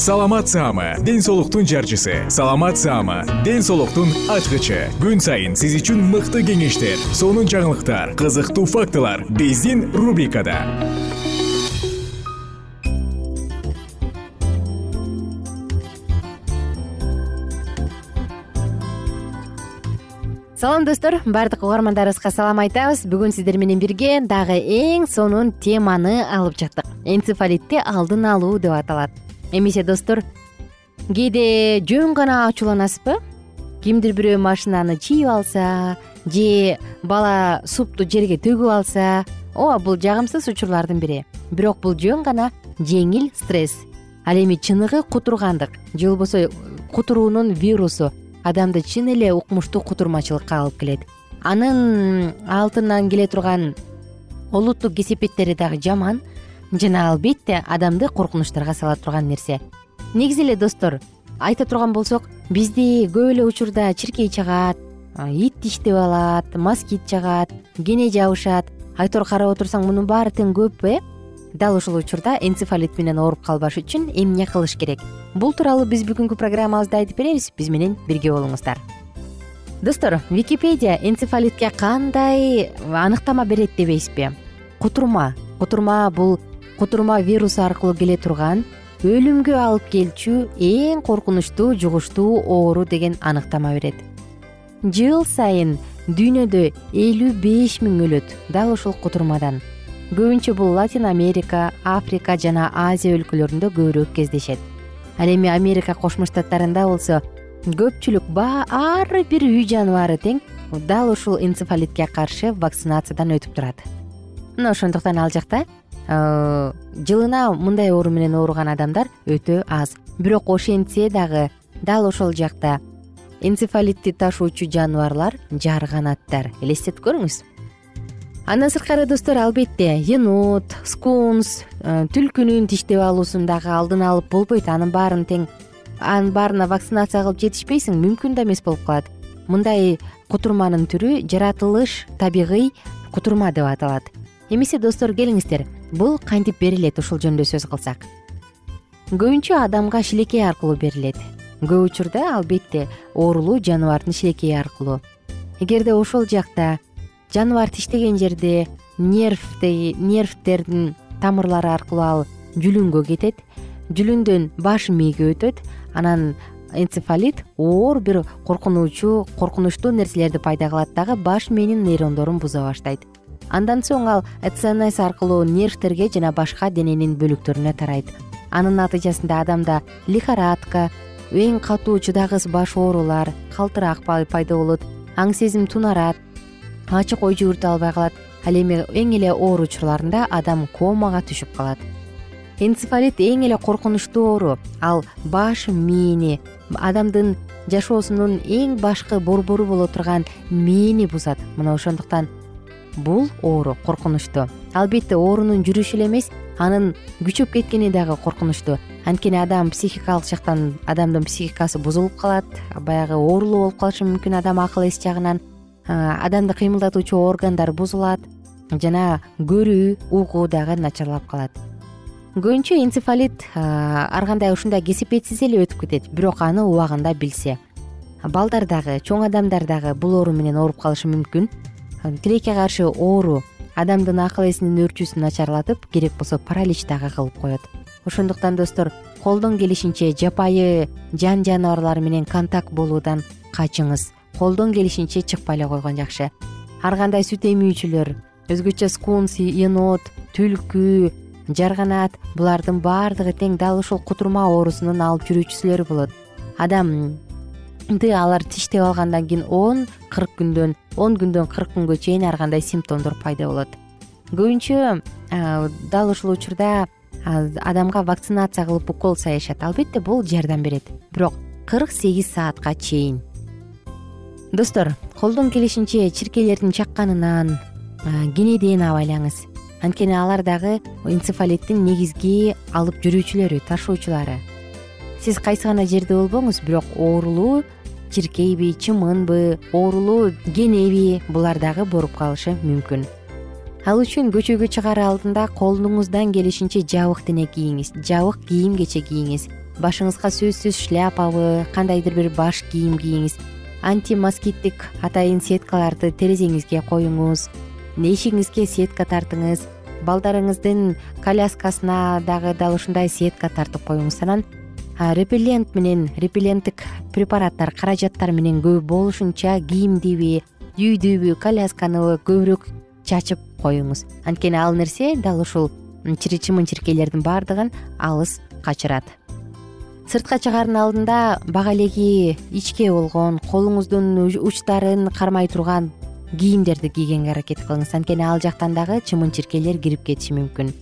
саламат саама ден соолуктун жарчысы. Саламат саама ден соолуктун ачкычы. Күн сайын сиз үчүн мыкты кеңештер сонун жаңылыктар кызыктуу фактылар биздин рубрикада. Салам достор. Баардык угармандарыбызга салам айтабыз. Бүгүн сиздер менен бирге дагы эң сонун теманы алып чыктык энцефалитти алдын алуу деп аталат эмесе достор кээде жөн гана ачууланасызбы кимдир бирөө машинаны чийип алса же бала супту жерге төгүп алса ооба бул жагымсыз учурлардын бири. Бирок бул жөн гана жеңил стресс. Ал эми чыныгы кутургандык же болбосо кутуруунун вирусу. Адамды чын эле укмуштуу кутурмачылыкка алып келет. Анын алтынан келе турган олуттук кесепеттери дагы жаман жана албетте адамды коркунучтарга сала турган нерсе. Негизи эле достор айта турган болсок бизди көп эле учурда чиркей чагат ит тиштеп алат москит чагат кене жабышат. Айтор карап отурсаң мунун баары тең көп э? Дал ушул учурда энцефалит менен ооруп калбаш үчүн эмне кылыш керек? Бул тууралуу биз бүгүнкү программабызда айтып беребиз. Биз менен бирге болуңуздар. Достор википедия энцефалитке кандай аныктама берет дебейсизби кутурма. Кутурма бул кутурма вирусу аркылуу келе турган өлүмгө алып келчү эң коркунучтуу жугуштуу оору деген аныктама берет. Жыл сайын дүйнөдө элүү беш миң өлөт дал ушул кутурмадан. Көбүнчө бул латин америка африка жана азия өлкөлөрүндө көбүрөөк кездешет. Ал эми америка кошмо штаттарында болсо көпчүлүк ар бир үй жаныбары тең дал ушул энцефалитке каршы вакцинациядан өтүп турат. Мына ошондуктан ал жакта жылына мындай оору менен ооруган адамдар өтө аз. Бирок ошентсе дагы дал ошол жакта энцефалитти ташуучу жаныбарлар жарганаттар. Элестетип көрүңүз. Андан сырткары достор албетте енот скунс э, түлкүнүн тиштеп алуусун дагы алдын алып болбойт. Анын баарын тең анын баарына вакцинация кылып жетишпейсиң мүмкүн да эмес болуп калат. Мындай кутурманын түрү жаратылыш табигый кутурма деп аталат эмесе достор келиңиздер. Бул кантип берилет ушул жөнүндө сөз кылсак? Көбүнчө адамга шилекей аркылуу берилет. Көп учурда албетте оорулуу жаныбардын шилекейи аркылуу. Эгерде ошол жакта жаныбар тиштеген жерде нервдердин тамырлары аркылуу ал жүлүнгө кетет. Жүлүндөн баш мээге өтөт. Анан энцефалит оор бир коркунучу коркунучтуу нерселерди пайда кылат. Дагы баш мээнин нейрондорун буза баштайт андан соң ал цнс аркылуу нервтерге жана башка дененин бөлүктөрүнө тарайт. Анын натыйжасында адамда лихорадка эң катуу чыдагыс баш оорулар калтырак пайда болот аң сезим тунарат ачык ой жүгүртө албай калат. Ал эми эң эле оор учурларында адам комага түшүп калат. Энцефалит эң эле коркунучтуу оору ал баш мээни адамдын жашоосунун эң башкы борбору боло турган мээни бузат. Мына ошондуктан бул оору коркунучтуу албетте оорунун жүрүшү эле эмес анын күчөп кеткени дагы коркунучтуу анткени адам психикалык жактан адамдын психикасы бузулуп калат баягы оорулуу болуп калышы мүмкүн адам акыл эс жагынан. Адамды кыймылдатуучу органдар бузулат жана көрүү угуу дагы начарлап калат. Көбүнчө энцефалит ар кандай ушундай кесепетсиз эле өтүп кетет бирок аны убагында билсе. Балдар дагы чоң адамдар дагы бул оору менен ооруп калышы мүмкүн тилекке каршы оору адамдын акыл эсинин өөрчүүсүн начарлатып керек болсо паралич дагы кылып коет. Ошондуктан достор колдон келишинче жапайы жан жаныбарлар менен контакт болуудан качыңыз. Колдон келишинче чыкпай эле койгон жакшы. Ар кандай сүт эмүүчүлөр өзгөчө скунс енот түлкү жарганат булардын баардыгы тең дал ушул кутурма оорусунун алып жүрүүчүсүлөр болот. Адамды алар тиштеп алгандан кийин он кырк күндөн он күндөн кырк күнгө чейин ар кандай симптомдор пайда болот. Көбүнчө дал ушул учурда адамга вакцинация кылып укол саяшат албетте бул жардам берет. Бирок кырк сегиз саатка чейин. Достор колдон келишинче чиркейлердин чакканынан кенеден абайлаңыз анткени алар дагы энцефалиттин негизги алып жүрүүчүлөрү ташуучулары. Сиз кайсы гана жерде болбоңуз бирок оорулуу чиркейби чымынбы оорулуу кенеби булар дагы бооруп калышы мүмкүн. Ал үчүн көчөгө чыгаар алдында колуңуздан келишинче жабык дене кийиңиз жабык кийим кече кийиңиз. Башыңызга сөзсүз шляпабы кандайдыр бир баш кийим кийиңиз. Антимоскиттик атайын сеткаларды терезеңизге коюңуз. Эшигиңизге сетка тартыңыз. Балдарыңыздын коляскасына дагы дал ушундай сетка тартып коюңуз анан репеллент менен репелленттик препараттар каражаттар менен көп болушунча кийимдиби үйдүбү колясканыбы көбүрөөк чачып коюңуз. Анткени ал нерсе дал ушул чымын чиркейлердин баардыгын алыс качырат. Сыртка чыгаардын алдында бага элеги ичке болгон колуңуздун учтарын кармай турган кийимдерди кийгенге аракет кылыңыз. Анткени ал жактан дагы чымын чиркейлер кирип кетиши мүмкүн.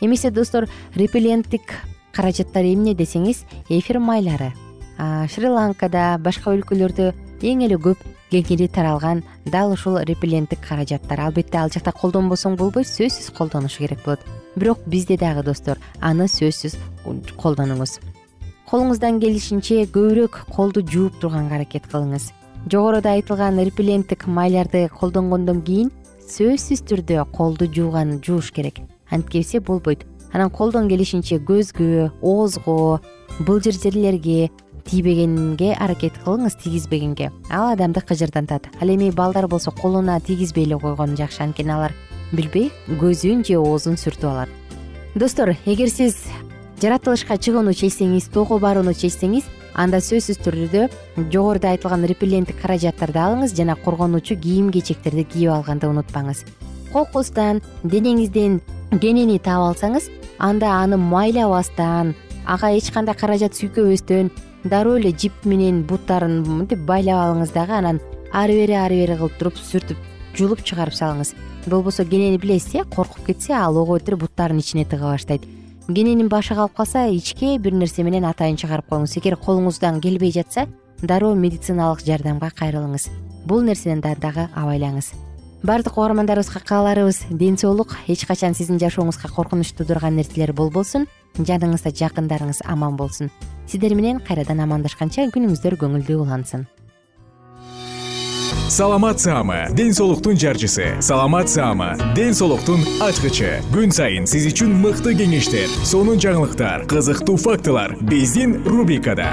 Эмесе достор репелленттик каражаттар эмне десеңиз эфир майлары. Шри ланкада башка өлкөлөрдө эң эле көп кеңири таралган дал ушул репелленттик каражаттар. Албетте ал жакта колдонбосоң болбойт сөзсүз колдонуш керек болот. Бирок бизде дагы достор аны сөзсүз колдонуңуз. Колуңуздан келишинче көбүрөөк колду жууп турганга аракет кылыңыз. Жогоруда айтылган репелленттик майларды колдонгондон кийин сөзсүз түрдө колду жууган жууш керек. Антпесе болбойт анан колдон келишинче көзгө оозго былжыр жерлерге тийбегенге аракет кылыңыз тийгизбегенге. Ал адамды кыжырдантат. Ал эми балдар болсо колуна тийгизбей эле койгон жакшы анткени алар билбей көзүн же оозун сүртүп алат. Достор эгер сиз жаратылышка чыгууну чечсеңиз тоого барууну чечсеңиз анда сөзсүз түрдө жогоруда айтылган репелленттик каражаттарды алыңыз жана коргонуучу кийим кечектерди кийип алганды унутпаңыз. Кокустан денеңизден кенени таап алсаңыз анда аны майлабастан ага эч кандай каражат сүйкөбөстөн дароо эле жип менен буттарын мынтип байлап алыңыз дагы анан ары бери ары бери кылып туруп сүртүп жулуп чыгарып салыңыз. Болбосо кенени билесиз э коркуп кетсе ал ого бетер буттарынын ичине тыга баштайт. Кененин башы калып калса ичке бир нерсе менен атайын чыгарып коюңуз. Эгер колуңуздан келбей жатса дароо медициналык жардамга кайрылыңыз. Бул нерседен дагы абайлаңыз баардык угармандарыбызга кааларыбыз. Ден соолук эч качан сиздин жашооңузга коркунуч туудурган нерселер болбосун жаныңызда жакындарыңыз аман болсун. Сиздер менен кайрадан амандашканча күнүңүздөр көңүлдүү улансын. Саламат саама ден соолуктун жарчысы. Саламат саама ден соолуктун ачкычы. Күн сайын сиз үчүн мыкты кеңештер сонун жаңылыктар кызыктуу фактылар. Биздин рубрикада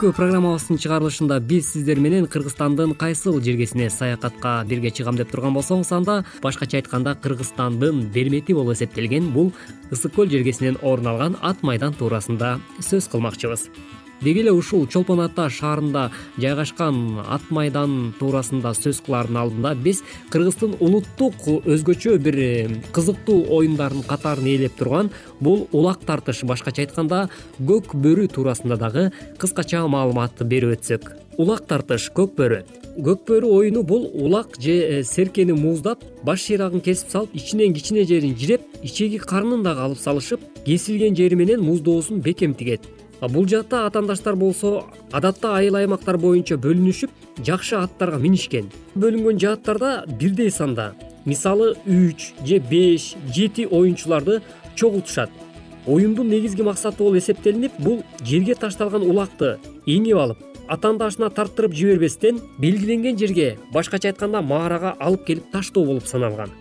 бүгүнкү программабыздын чыгарылышында биз сиздер менен кыргызстандын кайсыл жергесине саякатка бирге чыгам деп турган болсоңуз анда башкача айтканда кыргызстандын бермети болуп эсептелген бул ысык көл жергесинен орун алган ат майдан туурасында сөз кылмакчыбыз деги эле ушул чолпон ата шаарында жайгашкан ат майдан туурасында сөз кылаардын алдында биз кыргыздын улуттук өзгөчө бир э, кызыктуу оюндарынын катарын ээлеп турган бул улак тартыш башкача айтканда көк бөрү туурасында дагы кыскача маалымат берип өтсөк. Улак тартыш көк бөрү көк бөрү оюну бул улак же э, серкени мууздап баш шыйрагын кесип салып ичинен кичине жерин жиреп ичеги карнын дагы алып салышып кесилген жери менен муздоосун бекем тигет бул жаатта атаандаштар болсо адатта айыл аймактар боюнча бөлүнүшүп жакшы аттарга минишкен. Бөлүнгөн жааттарда бирдей санда. Мисалы үч же беш жети оюнчуларды чогултушат. Оюндун негизги максаты болуп эсептелинип бул жерге ташталган улакты эңип алып атаандашына тарттырып жибербестен белгиленген жерге башкача айтканда маарага алып келип таштоо болуп саналган.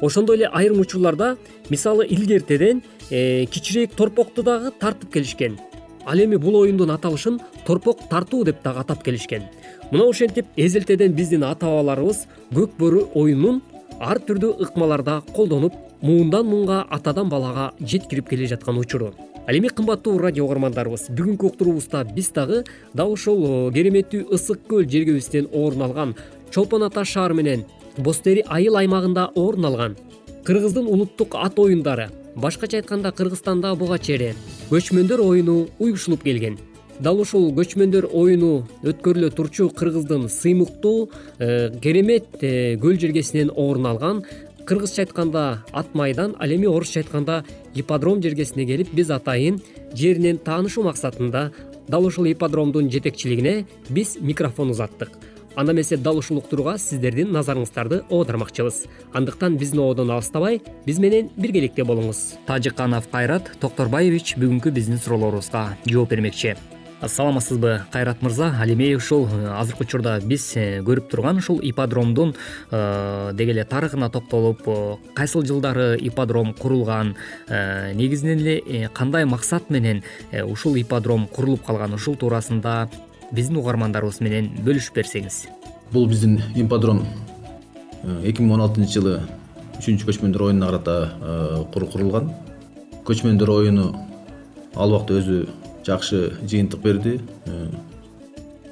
Ошондой эле айрым учурларда мисалы илгертеден э, кичирээк торпокту дагы тартып келишкен ал эми бул оюндун аталышын торпок тартуу деп дагы атап келишкен. Мына ошентип эзелтеден биздин ата бабаларыбыз көк бөрү оюнун ар түрдүү ыкмаларда колдонуп муундан муунга атадан балага жеткирип келе жаткан учуру. Ал эми кымбаттуу радио угармандарыбыз бүгүнкү уктуруубузда биз дагы дал ушул э, кереметтүү ысык көл жергебизден орун алган чолпон ата шаары менен боз тери айыл аймагында орун алган. Кыргыздын улуттук ат оюндары башкача айтканда кыргызстанда буга чейин көчмөндөр оюну уюшулуп келген. Дал ушул көчмөндөр оюну өткөрүлө турчу кыргыздын сыймыктуу э, керемет э, көл жергесинен орун алган кыргызча айтканда ат майдан ал эми орусча айтканда ипподром жергесине келип биз атайын жеринен таанышуу максатында дал ушул ипподромдун жетекчилигине биз микрофон узаттык анда эмесе дал ушул уктурууга сиздердин назарыңыздарды оодармакчыбыз андыктан биздин оодон алыстабай биз менен биргеликте болуңуз. Тажыканов кайрат токторбаевич бүгүнкү биздин суроолорубузга жооп бермекчи. Саламатсызбы кайрат мырза ал эми ушул э, азыркы учурда биз э, көрүп турган ушул ипподромдун э, деги эле тарыхына токтолуп кайсыл жылдары ипподром курулган негизинен эле кандай максат менен ушул ипподром курулуп калган ушул туурасында биздин угармандарыбыз менен бөлүшүп берсеңиз. Бул биздин ипподром эки миң он алтынчы жылы үчүнчү көчмөндөр оюнуна карата курулган. Көчмөндөр оюну ал убакта өзү жакшы жыйынтык берди э,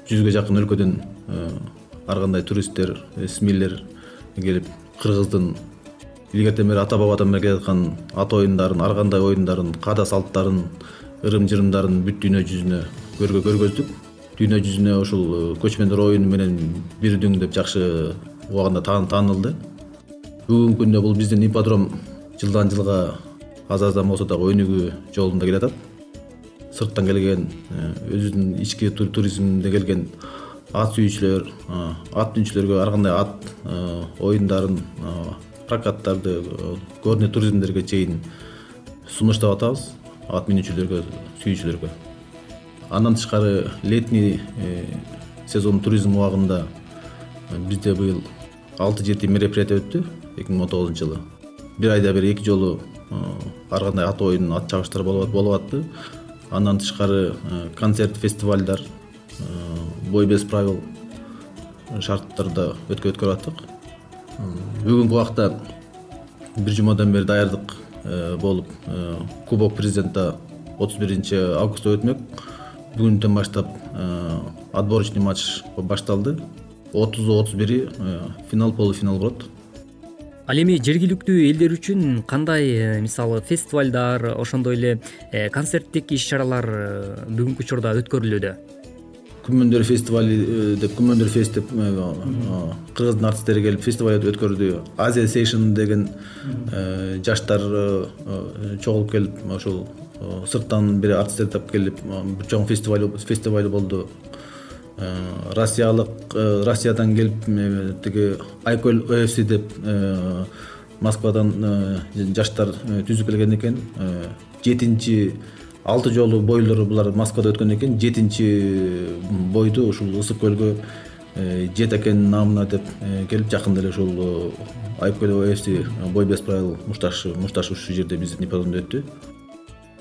жүзгө жакын өлкөдөн э, ар кандай туристтер смилер келип кыргыздын илгертен бери ата бабадан бери келаткан ат оюндарын ар кандай оюндарын каада салттарын ырым жырымдарын бүт дүйнө жүзүнө көргөздүк дүйнө жүзүнө ушул э, көчмөндөр оюну менен бирдиң деп жакшы убагында таанылды. Бүгүнкү күндө бул биздин ипподром жылдан жылга аз аздан болсо дагы өнүгүү жолунда келатат. Сырттан келген э, өзүбүздүн ички туризмде келген ат сүйүүчүлөр ат мүнчүлөргө ар кандай ат э, оюндарын прокаттарды горный туризмдерге чейин сунуштап атабыз. Ат минүүчүлөргө сүйүүчүлөргө андан тышкары летний э, сезон туризм убагында бизде быйыл алты жети мероприятие өттү эки миң он тогузунчу жылы. Бир айда бир эки жолу ар кандай ат оюн ат чабыштар болуп атты андан тышкары э, концерт фестивалдар э, бой без правил шарттарда өткөрүп аттык. Бүгүнкү убакта бир жумадан бери даярдык э, болуп кубок президента отуз биринчи августта өтмөк бүгүнтөн баштап отборочный матч башталды. отузу отуз бири финал полуфинал болот. Ал эми жергиликтүү элдер үчүн кандай э, мисалы фестивалдар ошондой эле э, концерттик иш чаралар э, бүгүнкү учурда өткөрүлүүдө? Күмөндөр фестивали деп күмөндөр фест деп кыргыздын артисттери келип фестиваль өткөрдү. Азия сейшн деген жаштар чогулуп келип ошол сырттан бир артисттерди таап келип бир чоң фестиваль болду. Э, россиялык э, россиядан келип тиги айкөл офс деп э, москвадан жаштар түзүп келген экен. Жетинчи алты жолу бойлору булар москвада өткөн экен. Жетинчи бойду ушул ысык көлгө жет акенин наамына деп келип жакында эле ушул айкөл офс бой без правил мушташы ушул жерде биздин ипподромдо өттү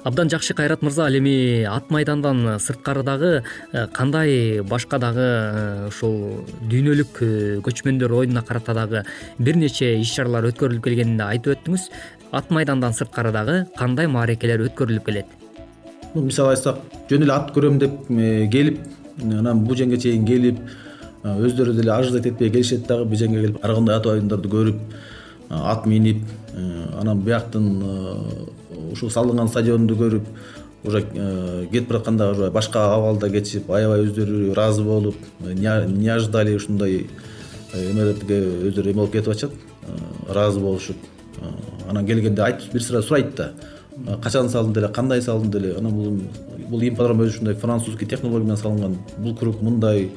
абдан жакшы кайрат мырза ал эми ат майдандан сырткары дагы э, кандай башка дагы э, ушул дүйнөлүк э, көчмөндөр оюнуна карата дагы бир нече иш чаралар өткөрүлүп келгенин да айтып өттүңүз. Ат майдандан сырткары дагы кандай маарекелер өткөрүлүп келет? Мисалы айтсак жөн эле ат көрөм деп келип анан бул жерге чейин келип өздөрү деле ожидать этпей келишет дагы бул жерге келип ар кандай ат оюндарды көрүп ат минип анан бияктын ушул салынган стадионду көрүп уже э, кетип баратканда уже башка абалда кетишип аябай өздөрү ыраазы болуп не ожидали ушундай э, эмелерге өздөрү эме болуп кетип атышат э, ыраазы болушуп. Анан келгенде айтып бир сыйра сурайт да. Качан салынды эле кандай салынды эле анан бул бул ипподром өзү ушундай французский технология менен салынган бул круг мындай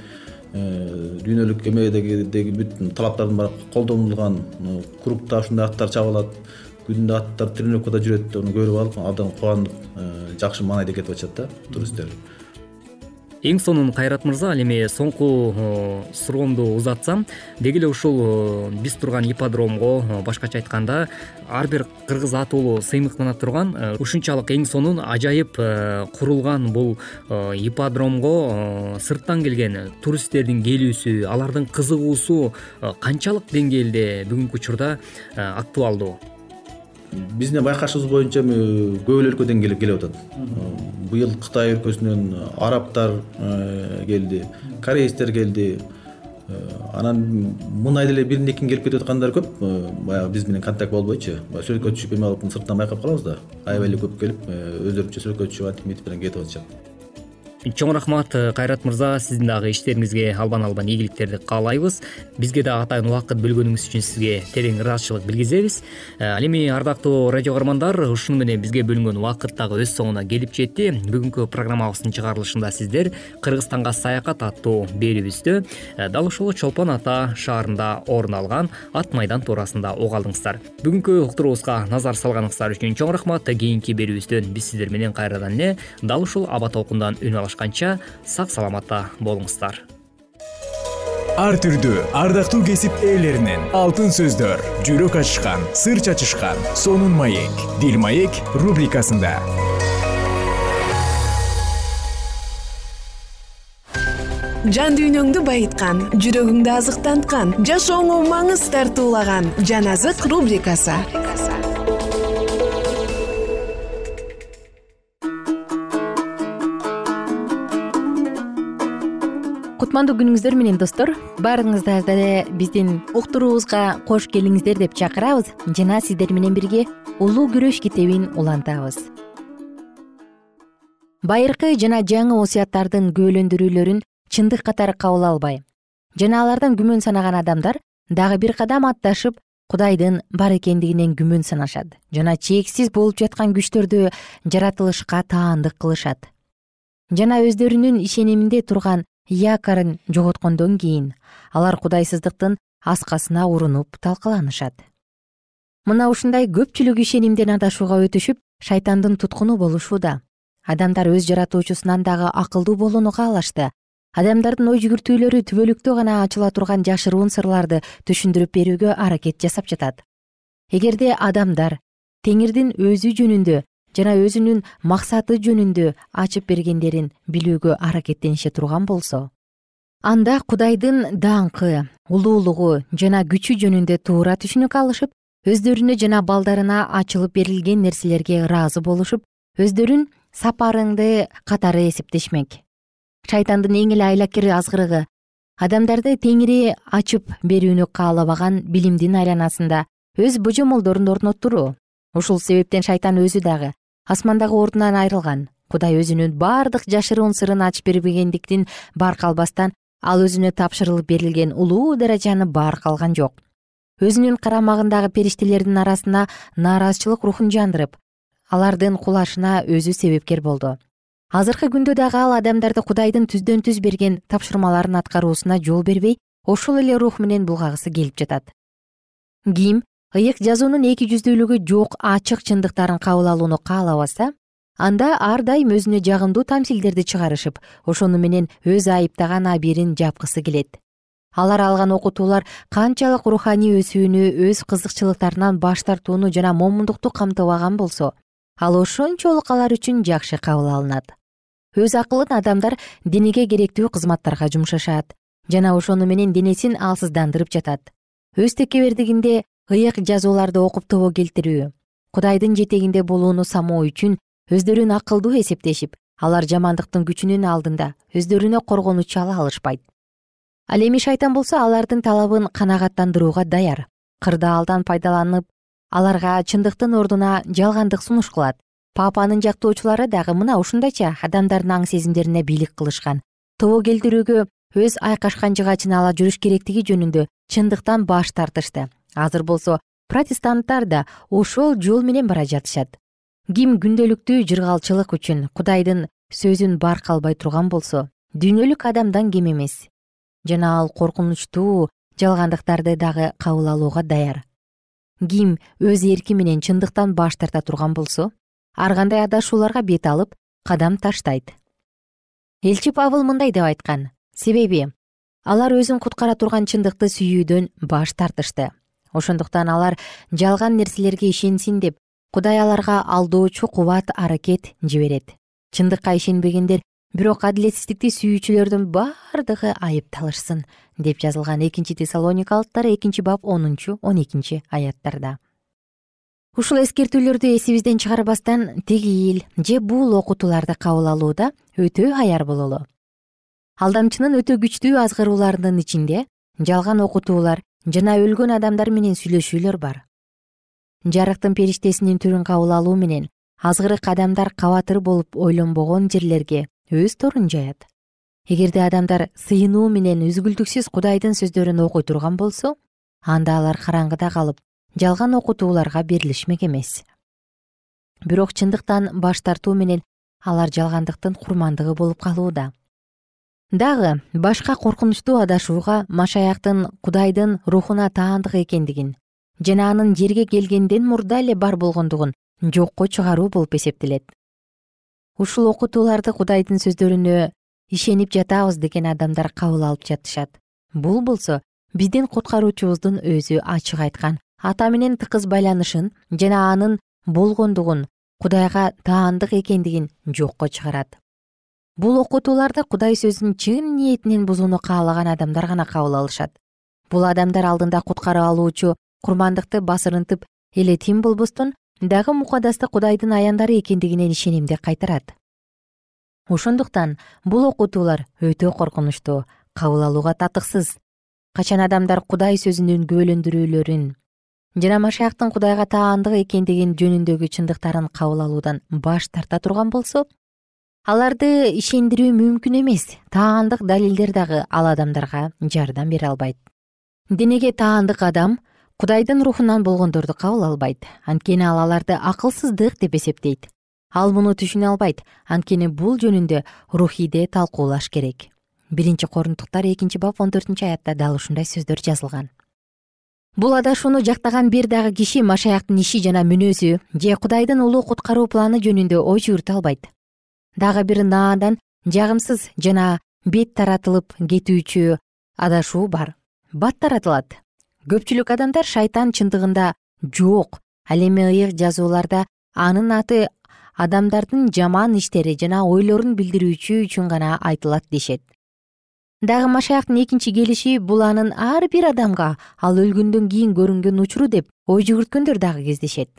дүйнөлүк эмедеги бүт талаптардын баары колдонулган кругта ушундай аттар чабылат күндө аттар тренировкада жүрөт аны көрүп алып абдан кубанып э, жакшы маанайда кетип атышат да туристтер. Эң сонун кайрат мырза ал эми соңку э, суроомду узатсам деги эле ушул э, биз турган ипподромго башкача айтканда ар бир кыргыз ат уулу сыймыктана турган ушунчалык эң сонун ажайып курулган бул ипподромго сырттан келген туристтердин келүүсү алардын кызыгуусу канчалык деңгээлде бүгүнкү учурда актуалдуу биздин байкашыбыз боюнча эми көп эле өлкөдөн келип атат. Быйыл кытай өлкөсүнөн арабтар э, келди кореецтер келди. Э, анан мындай деле бирин экин келип кетип аткандар көп. Э, баягы биз менен контакт болбойчу. Баягы сүрөткө түшүп эме кылып сырттан байкап калабыз да. Аябай эле көп келип өздөрүнчө сүрөткө түшүп антип мынтип менен кетип атышат чоң рахмат э, кайрат мырза сиздин дагы иштериңизге албан албан ийгиликтерди каалайбыз. Бизге дагы атайын убакыт бөлгөнүңүз үчүн сизге терең ыраазычылык билгизебиз. Э, ал эми ардактуу радио каармандар ушуну менен бизге бөлүнгөн убакыт дагы өз соңуна келип жетти. Бүгүнкү программабыздын чыгарылышында сиздер кыргызстанга саякат аттуу берүүбүздө э, дал ушул чолпон ата шаарында орун алган ат майдан туурасында уга алдыңыздар бүгүнкү уктуруубузга назар салганыңыздар үчүн чоң рахмат кийинки берүүбүздөн биз сиздер менен кайрадан эле дал ушул аба толкундан үн алышат сак саламатта болуңуздар. Ар түрдүү ардактуу кесип ээлеринен алтын сөздөр жүрөк ачышкан сыр чачышкан сонун маек дил маек рубрикасында. Жан дүйнөңдү байыткан жүрөгүңдү азыктанткан жашооңо маңыз тартуулаган жан азык рубрикасы кутмандуу күнүңүздөр менен достор. Баарыңыздарды биздин уктуруубузга кош келиңиздер деп чакырабыз. Жана сиздер менен бирге улуу күрөш китебин улантабыз. Байыркы жана жаңы осуяттардын күбөлөндүрүүлөрүн чындык катары кабыл албай. Жана алардан күмөн санаган адамдар дагы бир кадам атташып кудайдын бар экендигинен күмөн санашат. Жана чексиз болуп жаткан күчтөрдү жаратылышка таандык кылышат. Жана өздөрүнүн ишениминде турган якорун жоготкондон кийин алар кудайсыздыктын аскасына урунуп талкаланышат. Мына ушундай көпчүлүк ишенимден адашууга өтүшүп шайтандын туткуну болушууда адамдар өз жаратуучусунан дагы акылдуу болууну каалашты адамдардын ой жүгүртүүлөрү түбөлүктө гана ачыла турган жашыруун сырларды түшүндүрүп берүүгө аракет жасап жатат. Эгерде адамдар теңирдин өзү жөнүндө жана өзүнүн максаты жөнүндө ачып бергендерин билүүгө аракеттенише турган болсо. Анда кудайдын даңкы улуулугу жана күчү жөнүндө туура түшүнүк алышып өздөрүнө жана балдарына ачылып берилген нерселерге ыраазы болушуп өздөрүн сапарыңды катары эсептешмек. Шайтандын эң эле айлакер азгырыгы адамдарды теңири ачып берүүнү каалабаган билимдин айланасында өз божомолдорун орноттуруу ушул себептен шайтан өзү дагы асмандагы ордунан айрылган. Кудай өзүнүн бардык жашыруун сырын ачып бербегендиктен барк албастан ал өзүнө тапшырылып берилген улуу даражаны барк алган жок. Өзүнүн карамагындагы периштелердин арасына нааразычылык рухун жандырып алардын кулашына өзү себепкер болду. Азыркы күндө дагы ал адамдарды кудайдын түздөн түз берген тапшырмаларын аткаруусуна жол бербей ошол эле рух менен булгагысы келип жатат. Ким ыйык жазуунун эки жүздүүлүгү жок ачык чындыктарын кабыл алууну каалабаса анда ар дайым өзүнө жагымдуу тамсилдерди чыгарышып ошону менен өз айыптаган абийирин жапкысы келет. Алар алган окутуулар канчалык руханий өсүүнү өз кызыкчылыктарынан баш тартууну жана момундукту камтыбаган болсо ал ошончолук алар үчүн жакшы кабыл алынат. Өз акылын адамдар денеге керектүү кызматтарга жумшашат жана ошону менен денесин алсыздандырып жатат. Өз текебердигинде ыйык жазууларды окуп тобо келтирүү кудайдын жетегинде болууну самоо үчүн өздөрүн акылдуу эсептешип алар жамандыктын күчүнүн алдында өздөрүнө коргонуч ала алышпайт. Ал эми шайтан болсо алардын талабын канагаттандырууга даяр. Кырдаалдан пайдаланып аларга чындыктын ордуна жалгандык сунуш кылат. Папанын жактоочулары дагы мына ушундайча адамдардын аң сезимдерине бийлик кылышкан. Тобо келтирүүгө өз айкашкан жыгачын ала жүрүш керектиги жөнүндө чындыктан баш тартышты азыр болсо протестанттар да ошол жол менен бара жатышат. Ким күндөлүктүү жыргалчылык үчүн кудайдын сөзүн барк албай турган болсо дүйнөлүк адамдан кем эмес. Жана ал коркунучтуу жалгандыктарды дагы кабыл алууга даяр. Ким өз эрки менен чындыктан баш тарта турган болсо ар кандай адашууларга бет алып кадам таштайт. Элчи павыл мындай деп айткан. Себеби алар өзүн куткара турган чындыкты сүйүүдөн баш тартышты ошондуктан алар жалган нерселерге ишенсин деп кудай аларга алдоочу кубат аракет жиберет. Чындыкка ишенбегендер бирок адилетсиздикти сүйүүчүлөрдүн бардыгы айыпталышсын деп жазылган экинчи тессалоникалыктар экинчи бап онунчу он экинчи аяттарда. Ушул эскертүүлөрдү эсибизден чыгарбастан тегил же бул окутууларды кабыл алууда өтө аяр бололу. Алдамчынын өтө күчтүү азгырууларынын ичинде жалган окутуулар жана өлгөн адамдар менен сүйлөшүүлөр бар. Жарыктын периштесинин түрүн кабыл алуу менен азгырык адамдар кабатыр болуп ойлонбогон жерлерге өз торун жаят. Эгерде адамдар сыйынуу менен үзгүлтүксүз кудайдын сөздөрүн окуй турган болсо анда алар караңгыда калып жалган окутууларга берилишмек эмес. Бирок чындыктан баш тартуу менен алар жалгандыктын курмандыгы болуп калууда дагы башка коркунучтуу адашууга машаяктын кудайдын рухуна таандык экендигин жана анын жерге келгенден мурда эле бар болгондугун жокко чыгаруу болуп эсептелет. Ушул окутууларды кудайдын сөздөрүнө ишенип жатабыз деген адамдар кабыл алып жатышат. Бул болсо биздин куткаруучубуздун өзү ачык айткан ата менен тыкыз байланышын жана анын болгондугун кудайга таандык экендигин жокко чыгарат бул окутууларды кудай сөзүн чын ниетинен бузууну каалаган адамдар гана кабыл алышат. Бул адамдар алдында куткарып алуучу курмандыкты басырынтып эле тим болбостон дагы мукадасты кудайдын аяндары экендигинен ишенимди кайтарат. Ошондуктан бул окутуулар өтө коркунучтуу кабыл алууга татыксыз. Качан адамдар кудай сөзүнүн күбөлөндүрүүлөрүн жана машаяктын кудайга таандык экендигин жөнүндөгү чындыктарын кабыл алуудан баш тарта турган болсо аларды ишендирүү мүмкүн эмес. Таандык далилдер дагы ал адамдарга жардам бере албайт. Денеге таандык адам кудайдын рухунан болгондорду кабыл албайт. Анткени ал аларды акылсыздык деп эсептейт. Ал муну түшүнө албайт. Анткени бул жөнүндө рухийде талкуулаш керек. Биринчи корунтуктар экинчи бап он төртүнчү аятта дал ушундай сөздөр жазылган. Бул адашууну жактаган бир дагы киши машаяктын иши жана мүнөзү же кудайдын улуу куткаруу планы жөнүндө ой жүгүртө албайт дагы бир наадан жагымсыз жана бет таратылып кетүүчү адашуу бар. Бат таратылат. Көпчүлүк адамдар шайтан чындыгында жок ал эми ыйык жазууларда анын аты адамдардын жаман иштери жана ойлорун билдирүүчү үчүн гана айтылат дешет. Дагы машаяктын экинчи келиши бул анын ар бир адамга ал өлгөндөн кийин көрүнгөн учуру деп ой жүгүрткөндөр дагы кездешет.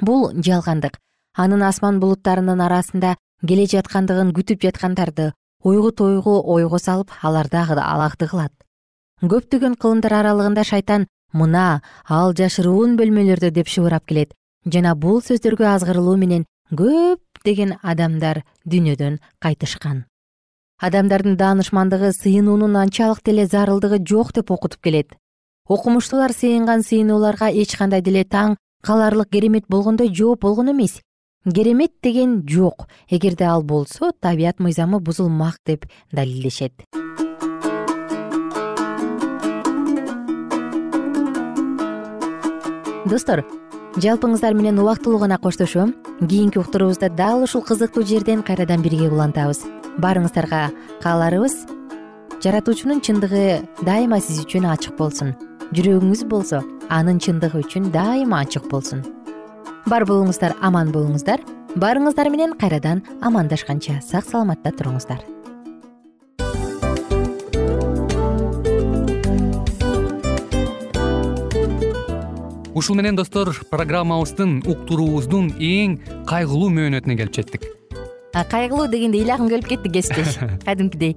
Бул жалгандык анын асман булуттарынын арасында келе жаткандыгын күтүп жаткандарды ойгу тойгу ойго салып аларды алакты кылат. Көптөгөн кылымдар аралыгында шайтан мына ал жашыруун бөлмөлөрдө деп шыбырап келет. Жана бул сөздөргө азгырылуу менен көптөгөн адамдар дүйнөдөн кайтышкан. Адамдардын даанышмандыгы сыйынуунун анчалык деле зарылдыгы жок деп окутуп келет. Окумуштуулар сыйынган сыйынууларга эч кандай деле таң каларлык керемет болгондой жооп болгон эмес керемет деген жок. Эгерде ал болсо табият мыйзамы бузулмак деп далилдешет. Достор жалпыңыздар менен убактылуу гана коштошом кийинки уктуруубузда дал ушул кызыктуу жерден кайрадан бирге улантабыз. Баарыңыздарга кааларыбыз. Жаратуучунун чындыгы дайыма сиз үчүн ачык болсун. Жүрөгүңүз болсо анын чындыгы үчүн дайыма ачык болсун бар болуңуздар аман болуңуздар. Баарыңыздар менен кайрадан амандашканча сак саламатта туруңуздар. Ушул менен достор программабыздын уктуруубуздун эң кайгылуу мөөнөтүнө келип жеттик. Кайгылуу дегенде ыйлагым келип кетти кесиптеш. Кадимкидей